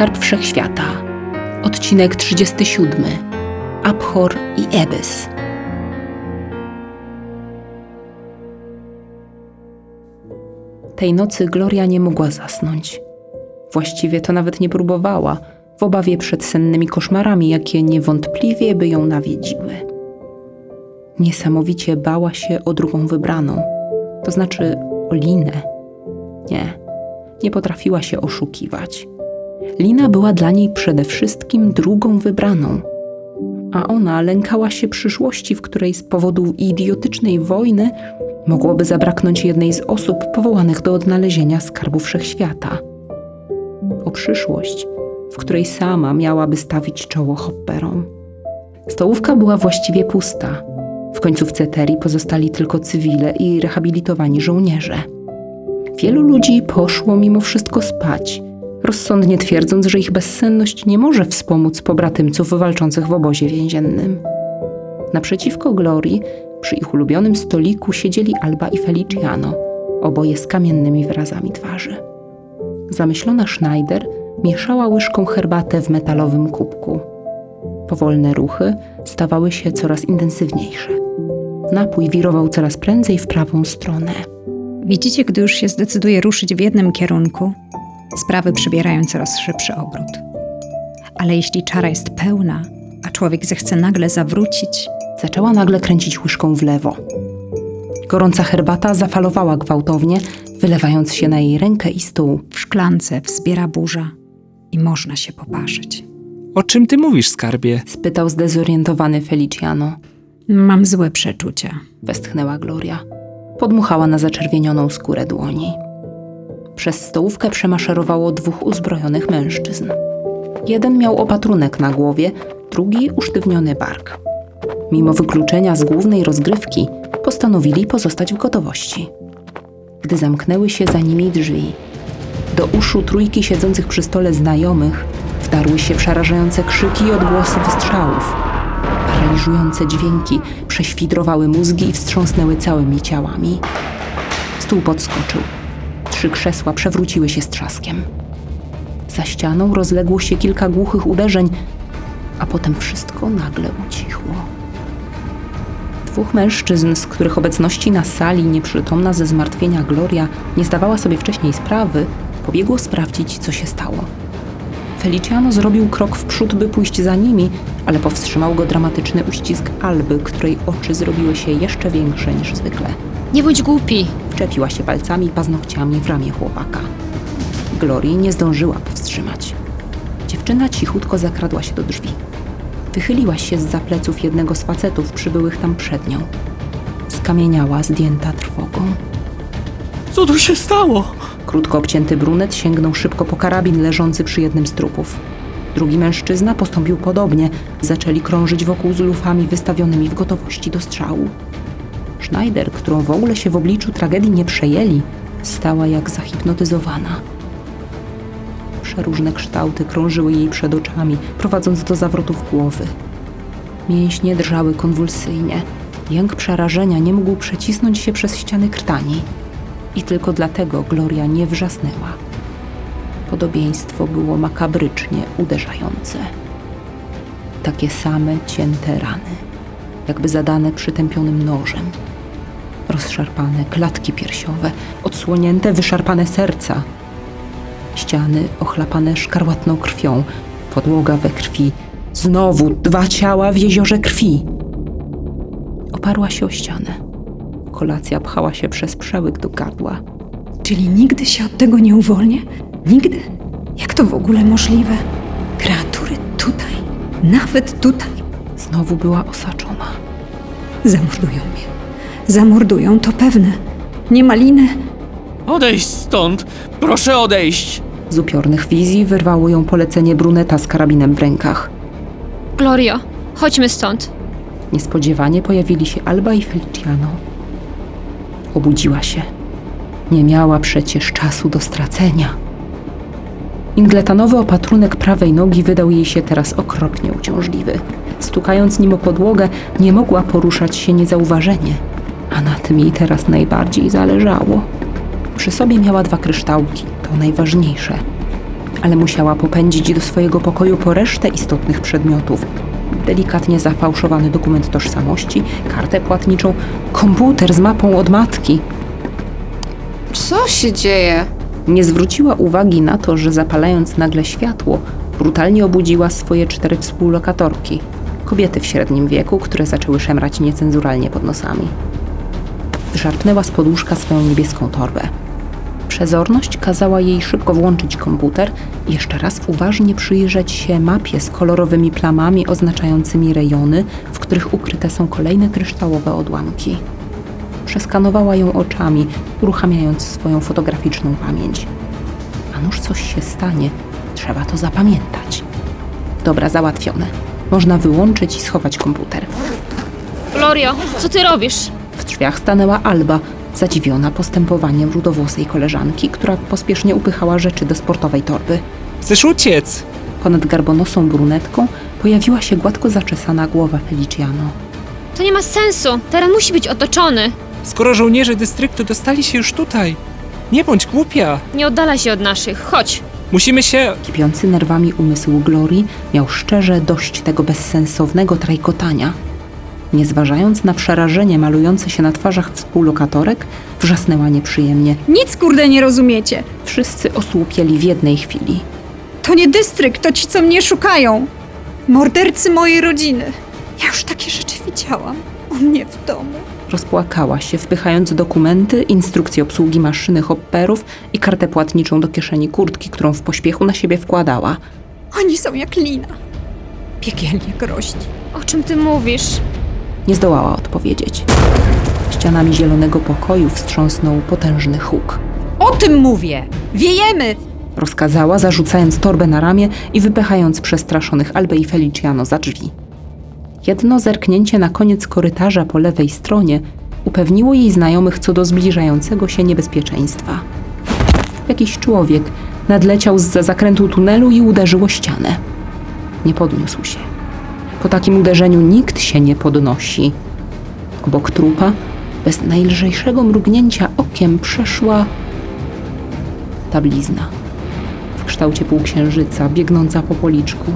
Skarb Wszechświata. Odcinek 37. Abhor i Ebys. Tej nocy Gloria nie mogła zasnąć. Właściwie to nawet nie próbowała, w obawie przed sennymi koszmarami, jakie niewątpliwie by ją nawiedziły. Niesamowicie bała się o drugą wybraną, to znaczy o Linę. Nie, nie potrafiła się oszukiwać. Lina była dla niej przede wszystkim drugą wybraną, a ona lękała się przyszłości, w której z powodu idiotycznej wojny mogłoby zabraknąć jednej z osób powołanych do odnalezienia skarbu wszechświata. O przyszłość, w której sama miałaby stawić czoło hopperom. Stołówka była właściwie pusta. W końcówce terii pozostali tylko cywile i rehabilitowani żołnierze. Wielu ludzi poszło mimo wszystko spać, rozsądnie twierdząc, że ich bezsenność nie może wspomóc pobratymców walczących w obozie więziennym. Naprzeciwko Glorii, przy ich ulubionym stoliku, siedzieli Alba i Feliciano, oboje z kamiennymi wyrazami twarzy. Zamyślona Schneider mieszała łyżką herbatę w metalowym kubku. Powolne ruchy stawały się coraz intensywniejsze. Napój wirował coraz prędzej w prawą stronę. Widzicie, gdy już się zdecyduje ruszyć w jednym kierunku, sprawy przybierają coraz szybszy obrót. Ale jeśli czara jest pełna, a człowiek zechce nagle zawrócić, Zaczęła nagle kręcić łyżką w lewo. Gorąca herbata zafalowała gwałtownie, wylewając się na jej rękę i stół. w szklance wzbiera burza i można się poparzyć. O czym ty mówisz, skarbie? Spytał zdezorientowany Feliciano. Mam złe przeczucia. Westchnęła Gloria. Podmuchała na zaczerwienioną skórę dłoni. Przez stołówkę przemaszerowało dwóch uzbrojonych mężczyzn. Jeden miał opatrunek na głowie, drugi usztywniony bark. Mimo wykluczenia z głównej rozgrywki, postanowili pozostać w gotowości. Gdy zamknęły się za nimi drzwi, do uszu trójki siedzących przy stole znajomych wdarły się przerażające krzyki i odgłosy wystrzałów. Paraliżujące dźwięki prześwidrowały mózgi i wstrząsnęły całymi ciałami. Stół podskoczył. Trzy krzesła przewróciły się z trzaskiem. Za ścianą rozległo się kilka głuchych uderzeń, a potem wszystko nagle ucichło. Dwóch mężczyzn, z których obecności na sali nieprzytomna ze zmartwienia Gloria nie zdawała sobie wcześniej sprawy, pobiegło sprawdzić, co się stało. Feliciano zrobił krok w przód, by pójść za nimi, ale powstrzymał go dramatyczny uścisk Alby, której oczy zrobiły się jeszcze większe niż zwykle. Nie bądź głupi. Wczepiła się palcami i paznokciami w ramię chłopaka. Glorii nie zdążyła powstrzymać. Dziewczyna cichutko zakradła się do drzwi. Wychyliła się z za pleców jednego z facetów przybyłych tam przed nią. Skamieniała, zdjęta trwogą. Co tu się stało? Krótko obcięty brunet sięgnął szybko po karabin leżący przy jednym z trupów. Drugi mężczyzna postąpił podobnie. Zaczęli krążyć wokół z lufami wystawionymi w gotowości do strzału. Schneider, którą w ogóle się w obliczu tragedii nie przejęli, stała jak zahipnotyzowana. Przeróżne kształty krążyły jej przed oczami, prowadząc do zawrotów głowy. Mięśnie drżały konwulsyjnie. Jęk przerażenia nie mógł przecisnąć się przez ściany krtani. I tylko dlatego Gloria nie wrzasnęła. Podobieństwo było makabrycznie uderzające. Takie same cięte rany, jakby zadane przytępionym nożem. Rozszarpane klatki piersiowe, odsłonięte, wyszarpane serca. Ściany ochlapane szkarłatną krwią, podłoga we krwi. Znowu dwa ciała w jeziorze krwi. Oparła się o ścianę. Kolacja pchała się przez przełyk do gardła. Czyli nigdy się od tego nie uwolnię? Nigdy? Jak to w ogóle możliwe? Kreatury tutaj, nawet tutaj, Znowu była osaczona. zamordują mnie. Zamordują, to pewne. Nie ma liny. Odejść stąd! Proszę odejść! Z upiornych wizji wyrwało ją polecenie bruneta z karabinem w rękach. Glorio, chodźmy stąd. Niespodziewanie pojawili się Alba i Feliciano. Obudziła się. Nie miała przecież czasu do stracenia. Ingletanowy opatrunek prawej nogi wydał jej się teraz okropnie uciążliwy. Stukając nim o podłogę, nie mogła poruszać się niezauważenie, a na tym jej teraz najbardziej zależało. Przy sobie miała dwa kryształki, to najważniejsze. ale musiała popędzić do swojego pokoju po resztę istotnych przedmiotów. Delikatnie zafałszowany dokument tożsamości, kartę płatniczą, komputer z mapą od matki. Co się dzieje? Nie zwróciła uwagi na to, że zapalając nagle światło, brutalnie obudziła swoje cztery współlokatorki. Kobiety w średnim wieku, które zaczęły szemrać niecenzuralnie pod nosami. Wyszarpnęła z podłóżka swoją niebieską torbę. Przezorność kazała jej szybko włączyć komputer i jeszcze raz uważnie przyjrzeć się mapie z kolorowymi plamami oznaczającymi rejony, w których ukryte są kolejne kryształowe odłamki. Przeskanowała ją oczami, uruchamiając swoją fotograficzną pamięć. A nuż coś się stanie, trzeba to zapamiętać. Dobra, załatwione. Można wyłączyć i schować komputer. Glorio, co ty robisz? W drzwiach stanęła Alba, zadziwiona postępowaniem rudowłosej koleżanki, która pospiesznie upychała rzeczy do sportowej torby. Chcesz uciec? Ponad garbonosą brunetką pojawiła się gładko zaczesana głowa Feliciano. To nie ma sensu. Teren musi być otoczony. Skoro żołnierze dystryktu dostali się już tutaj. Nie bądź głupia. Nie oddala się od naszych. Chodź. Musimy się... Kipiący nerwami umysł Glorii miał szczerze dość tego bezsensownego trajkotania. Nie zważając na przerażenie malujące się na twarzach współlokatorek, wrzasnęła nieprzyjemnie. Nic kurde nie rozumiecie. Wszyscy osłupieli w jednej chwili. To nie dystrykt, to ci, co mnie szukają. Mordercy mojej rodziny. Ja już takie rzeczy widziałam. U mnie w domu. Rozpłakała się, wpychając dokumenty, instrukcje obsługi maszyny hopperów i kartę płatniczą do kieszeni kurtki, którą w pośpiechu na siebie wkładała. Oni są jak lina. Piekielnie groźni. O czym ty mówisz? Nie zdołała odpowiedzieć. Ścianami zielonego pokoju wstrząsnął potężny huk. O tym mówię! Wiejemy! Rozkazała, zarzucając torbę na ramię i wypychając przestraszonych Albę i Feliciano za drzwi. Jedno zerknięcie na koniec korytarza po lewej stronie upewniło jej znajomych co do zbliżającego się niebezpieczeństwa. Jakiś człowiek nadleciał z zakrętu tunelu i uderzył o ścianę. Nie podniósł się. Po takim uderzeniu nikt się nie podnosi. Obok trupa, bez najlżejszego mrugnięcia okiem, przeszła ta blizna w kształcie półksiężyca, biegnąca po policzku.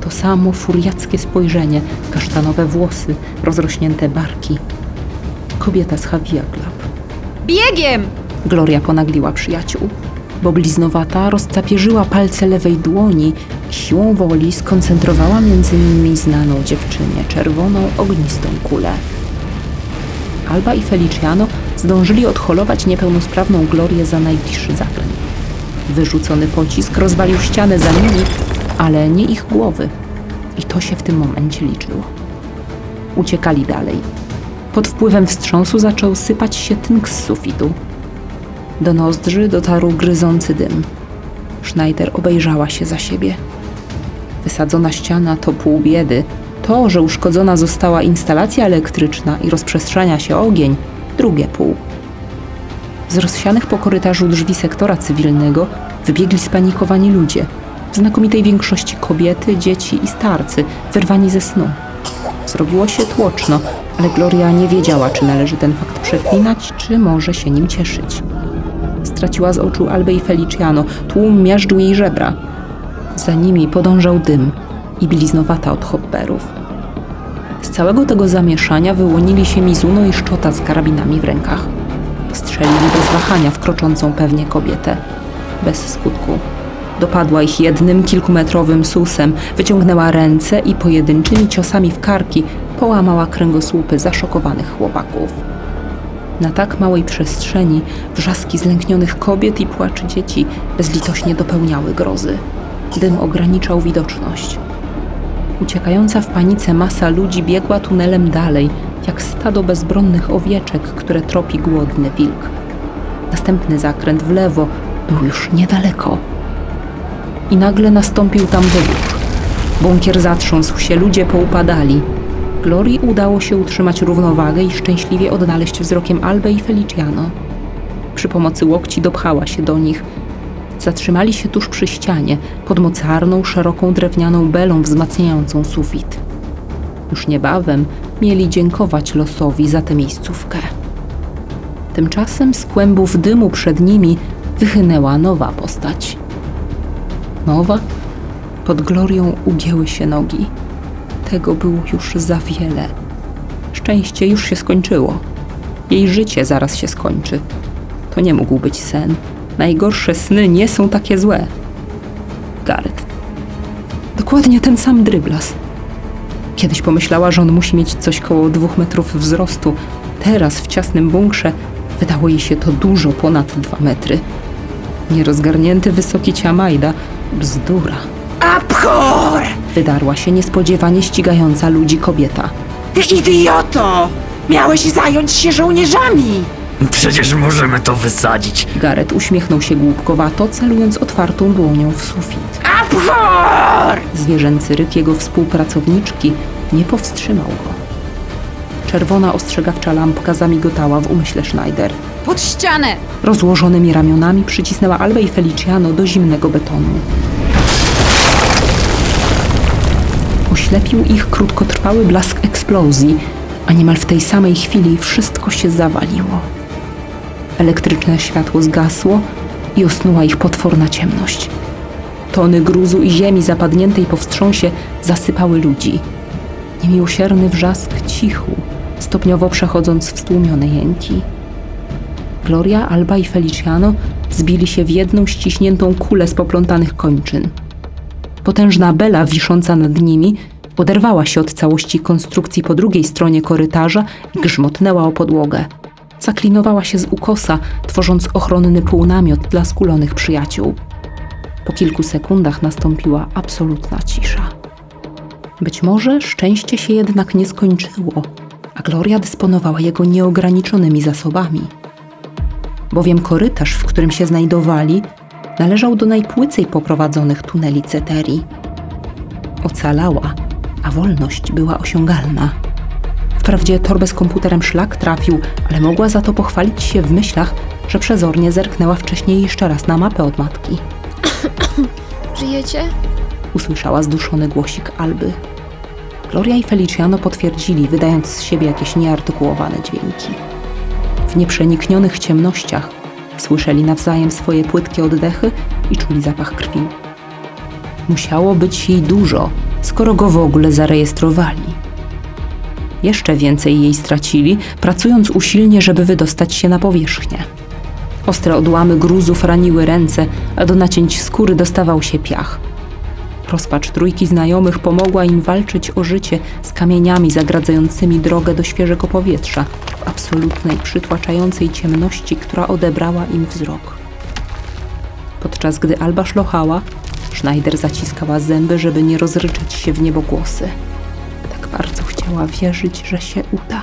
To samo furiackie spojrzenie, kasztanowe włosy, rozrośnięte barki. Kobieta z Havia Club. Biegiem! Gloria ponagliła przyjaciół, bo bliznowata rozcapierzyła palce lewej dłoni i siłą woli skoncentrowała między nimi znaną dziewczynie czerwoną, ognistą kulę. Alba i Feliciano zdążyli odholować niepełnosprawną Glorię za najbliższy zakręt. Wyrzucony pocisk rozwalił ścianę za nimi, ale nie ich głowy. I to się w tym momencie liczyło. Uciekali dalej. Pod wpływem wstrząsu zaczął sypać się tynk z sufitu. Do nozdrzy dotarł gryzący dym. Schneider obejrzała się za siebie. Wysadzona ściana to pół biedy. To, że uszkodzona została instalacja elektryczna i rozprzestrzenia się ogień, drugie pół. Z rozsianych po korytarzu drzwi sektora cywilnego wybiegli spanikowani ludzie. W znakomitej większości kobiety, dzieci i starcy, wyrwani ze snu. Zrobiło się tłoczno, ale Gloria nie wiedziała, czy należy ten fakt przeklinać, czy może się nim cieszyć. Straciła z oczu Albę i Feliciano, tłum miażdżył jej żebra. Za nimi podążał dym i bliznowata od hopperów. Z całego tego zamieszania wyłonili się Mizuno i Szczota z karabinami w rękach. Strzelili bez wahania w kroczącą pewnie kobietę. Bez skutku. Dopadła ich jednym kilkumetrowym susem, wyciągnęła ręce i pojedynczymi ciosami w karki połamała kręgosłupy zaszokowanych chłopaków. Na tak małej przestrzeni wrzaski zlęknionych kobiet i płaczy dzieci bezlitośnie dopełniały grozy. Dym ograniczał widoczność. Uciekająca w panice masa ludzi biegła tunelem dalej, jak stado bezbronnych owieczek, które tropi głodny wilk. Następny zakręt w lewo był już niedaleko. I nagle nastąpił tam wybuch. Bunkier zatrząsł się, ludzie poupadali. Glorii udało się utrzymać równowagę i szczęśliwie odnaleźć wzrokiem Albę i Feliciano. Przy pomocy łokci dopchała się do nich. Zatrzymali się tuż przy ścianie, pod mocarną, szeroką drewnianą belą wzmacniającą sufit. Już niebawem mieli dziękować losowi za tę miejscówkę. Tymczasem z kłębów dymu przed nimi wychynęła nowa postać. nowa. Pod Glorią ugięły się nogi. Tego było już za wiele. Szczęście już się skończyło. Jej życie zaraz się skończy. To nie mógł być sen. Najgorsze sny nie są takie złe. Gareth. Dokładnie ten sam dryblas. Kiedyś pomyślała, że on musi mieć coś koło dwóch metrów wzrostu. Teraz w ciasnym bunkrze wydało jej się to dużo ponad dwa metry. Nierozgarnięty wysoki ciamajda. Bzdura. Abhor! Wydarła się niespodziewanie ścigająca ludzi kobieta. Ty idioto! Miałeś zająć się żołnierzami! Przecież możemy to wysadzić. Gareth uśmiechnął się głupkowato, celując otwartą dłonią w sufit. Abhor! Zwierzęcy ryk jego współpracowniczki nie powstrzymał go. Czerwona ostrzegawcza lampka zamigotała w umyśle Schneider. Pod ścianę! Rozłożonymi ramionami przycisnęła Albę i Feliciano do zimnego betonu. Oślepił ich krótkotrwały blask eksplozji, a niemal w tej samej chwili wszystko się zawaliło. Elektryczne światło zgasło i osnuła ich potworna ciemność. Tony gruzu i ziemi zapadniętej po wstrząsie zasypały ludzi. Niemiłosierny wrzask cichu, stopniowo przechodząc w stłumione jęki. Gloria, Alba i Feliciano zbili się w jedną ściśniętą kulę z poplątanych kończyn. Potężna bela wisząca nad nimi oderwała się od całości konstrukcji po drugiej stronie korytarza i grzmotnęła o podłogę. Zaklinowała się z ukosa, tworząc ochronny półnamiot dla skulonych przyjaciół. Po kilku sekundach nastąpiła absolutna cisza. Być może szczęście się jednak nie skończyło, a Gloria dysponowała jego nieograniczonymi zasobami bowiem korytarz, w którym się znajdowali, należał do najpłycej poprowadzonych tuneli Ceterii. Ocalała, a wolność była osiągalna. Wprawdzie torbę z komputerem szlak trafił, ale mogła za to pochwalić się w myślach, że przezornie zerknęła wcześniej jeszcze raz na mapę od matki. Żyjecie? Usłyszała zduszony głosik Alby. Gloria i Feliciano potwierdzili, wydając z siebie jakieś nieartykułowane dźwięki. W nieprzeniknionych ciemnościach słyszeli nawzajem swoje płytkie oddechy i czuli zapach krwi. Musiało być jej dużo, skoro go w ogóle zarejestrowali. Jeszcze więcej jej stracili, pracując usilnie, żeby wydostać się na powierzchnię. Ostre odłamy gruzów raniły ręce, a do nacięć skóry dostawał się piach. Rozpacz trójki znajomych pomogła im walczyć o życie z kamieniami zagradzającymi drogę do świeżego powietrza w absolutnej, przytłaczającej ciemności, która odebrała im wzrok. Podczas gdy Alba szlochała, Schneider zaciskała zęby, żeby nie rozryczeć się w niebogłosy. Tak bardzo chciała wierzyć, że się uda.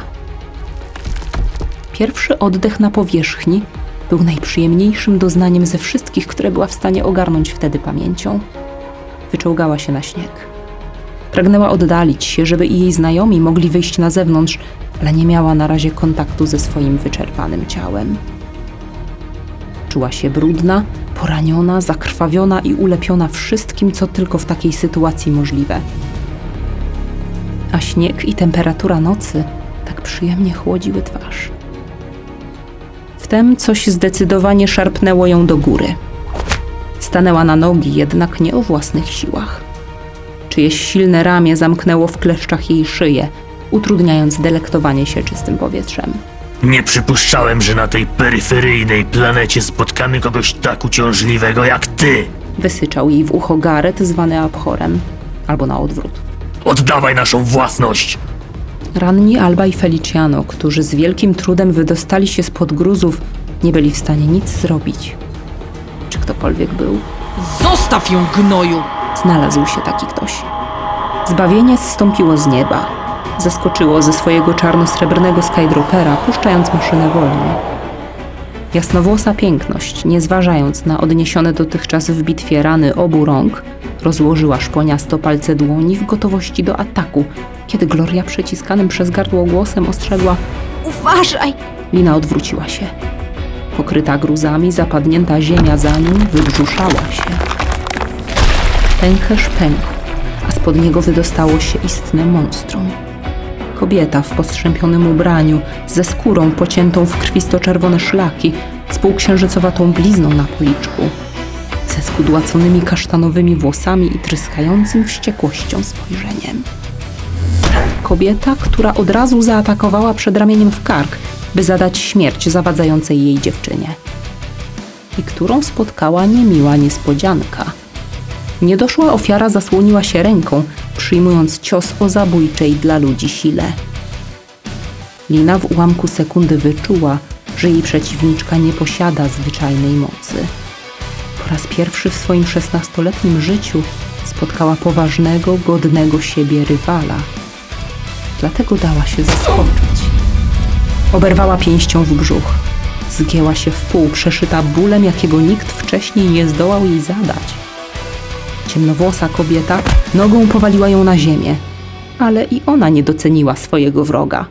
Pierwszy oddech na powierzchni był najprzyjemniejszym doznaniem ze wszystkich, które była w stanie ogarnąć wtedy pamięcią wyczołgała się na śnieg. Pragnęła oddalić się, żeby i jej znajomi mogli wyjść na zewnątrz, ale nie miała na razie kontaktu ze swoim wyczerpanym ciałem. Czuła się brudna, poraniona, zakrwawiona i ulepiona wszystkim, co tylko w takiej sytuacji możliwe. A śnieg i temperatura nocy tak przyjemnie chłodziły twarz. Wtem coś zdecydowanie szarpnęło ją do góry. Stanęła na nogi, jednak nie o własnych siłach. Czyjeś silne ramię zamknęło w kleszczach jej szyję, utrudniając delektowanie się czystym powietrzem. Nie przypuszczałem, że na tej peryferyjnej planecie spotkamy kogoś tak uciążliwego jak ty. Wysyczał jej w ucho Gareth, zwany Abhorem, albo na odwrót. Oddawaj naszą własność. Ranni Alba i Feliciano, którzy z wielkim trudem wydostali się spod gruzów, nie byli w stanie nic zrobić. Ktokolwiek był? Zostaw ją, gnoju! Znalazł się taki ktoś. Zbawienie zstąpiło z nieba. Zeskoczyło ze swojego czarno-srebrnego skydropera, puszczając maszynę wolno. Jasnowłosa piękność, nie zważając na odniesione dotychczas w bitwie rany obu rąk, rozłożyła szponiasto palce dłoni w gotowości do ataku, kiedy Gloria przeciskanym przez gardło głosem ostrzegła Uważaj! Lina odwróciła się. Pokryta gruzami, zapadnięta ziemia za nim wybrzuszała się. Pęcherz pękł, a spod niego wydostało się istne monstrum. Kobieta w postrzępionym ubraniu, ze skórą pociętą w krwisto-czerwone szlaki, z półksiężycowatą blizną na policzku. ze skudłaconymi kasztanowymi włosami i tryskającym wściekłością spojrzeniem. Kobieta, która od razu zaatakowała przed ramieniem w kark, by zadać śmierć zawadzającej jej dziewczynie. I którą spotkała niemiła niespodzianka. Niedoszła ofiara zasłoniła się ręką, przyjmując cios o zabójczej dla ludzi sile. Lina w ułamku sekundy wyczuła, że jej przeciwniczka nie posiada zwyczajnej mocy. Po raz pierwszy w swoim szesnastoletnim życiu spotkała poważnego, godnego siebie rywala. Dlatego dała się zaskoczyć. Oberwała pięścią w brzuch. Zgięła się w pół, przeszyta bólem, jakiego nikt wcześniej nie zdołał jej zadać. Ciemnowłosa kobieta nogą powaliła ją na ziemię, ale i ona nie doceniła swojego wroga.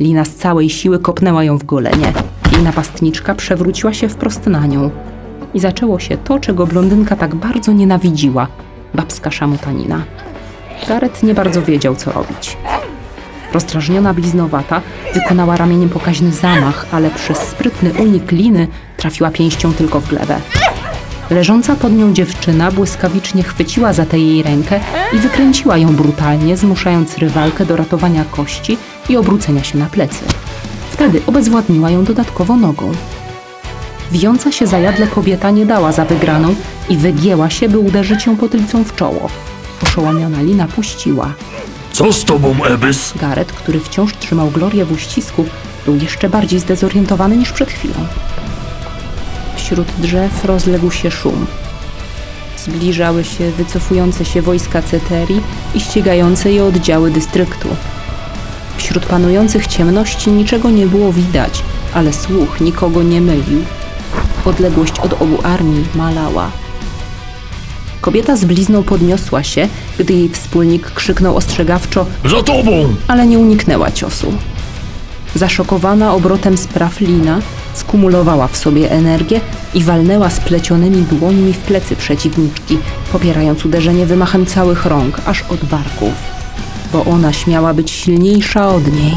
Lina z całej siły kopnęła ją w golenie. Jej napastniczka przewróciła się wprost na nią. I zaczęło się to, czego blondynka tak bardzo nienawidziła babska szamotanina. Gareth nie bardzo wiedział, co robić. Rozdrażniona bliznowata wykonała ramieniem pokaźny zamach, ale przez sprytny unik liny trafiła pięścią tylko w glebę. Leżąca pod nią dziewczyna błyskawicznie chwyciła za tę jej rękę i wykręciła ją brutalnie, zmuszając rywalkę do ratowania kości i obrócenia się na plecy. Wtedy obezwładniła ją dodatkowo nogą. Wijąca się zajadle kobieta nie dała za wygraną i wygięła się, by uderzyć ją potylicą w czoło. Oszołomiona Lina puściła. Co z tobą, Ebys? Gareth, który wciąż trzymał Glorię w uścisku, był jeszcze bardziej zdezorientowany niż przed chwilą. Wśród drzew rozległ się szum. Zbliżały się wycofujące się wojska Ceterii i ścigające je oddziały dystryktu. Wśród panujących ciemności niczego nie było widać, ale słuch nikogo nie mylił. Odległość od obu armii malała. Kobieta z blizną podniosła się, gdy jej wspólnik krzyknął ostrzegawczo Za tobą! ale nie uniknęła ciosu. Zaszokowana obrotem spraw Lina skumulowała w sobie energię i walnęła splecionymi dłońmi w plecy przeciwniczki, popierając uderzenie wymachem całych rąk, aż od barków. Bo ona śmiała być silniejsza od niej.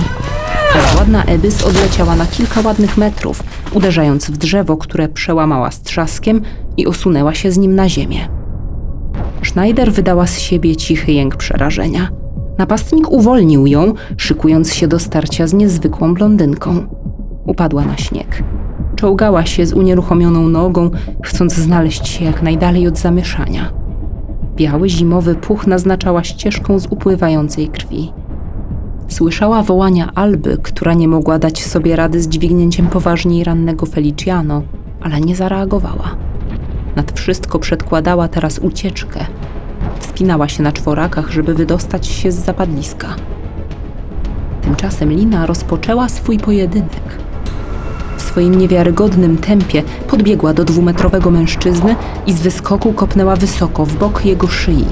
Bezładna Ebys odleciała na kilka ładnych metrów, uderzając w drzewo, które przełamała z trzaskiem i osunęła się z nim na ziemię. Schneider wydała z siebie cichy jęk przerażenia. Napastnik uwolnił ją, szykując się do starcia z niezwykłą blondynką. Upadła na śnieg. Czołgała się z unieruchomioną nogą, chcąc znaleźć się jak najdalej od zamieszania. Biały zimowy puch naznaczała ścieżką z upływającej krwi. Słyszała wołania Alby, która nie mogła dać sobie rady z dźwignięciem poważniej rannego Feliciano, ale nie zareagowała. Nad wszystko przedkładała teraz ucieczkę. Wspinała się na czworakach, żeby wydostać się z zapadliska. Tymczasem Lina rozpoczęła swój pojedynek. W swoim niewiarygodnym tempie podbiegła do dwumetrowego mężczyzny i z wyskoku kopnęła wysoko w bok jego szyi.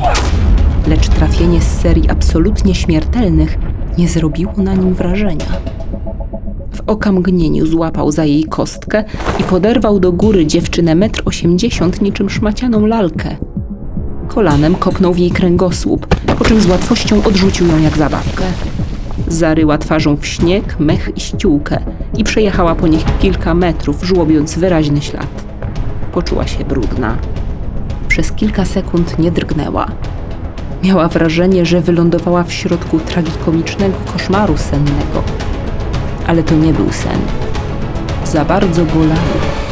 Lecz trafienie z serii absolutnie śmiertelnych nie zrobiło na nim wrażenia. W okamgnieniu złapał za jej kostkę i poderwał do góry dziewczynę metr osiemdziesiąt niczym szmacianą lalkę. Kolanem kopnął w jej kręgosłup, po czym z łatwością odrzucił ją jak zabawkę. Zaryła twarzą w śnieg, mech i ściółkę i przejechała po nich kilka metrów, żłobiąc wyraźny ślad. Poczuła się brudna. Przez kilka sekund nie drgnęła. Miała wrażenie, że wylądowała w środku tragikomicznego koszmaru sennego. Ale to nie był sen. Za bardzo bolały.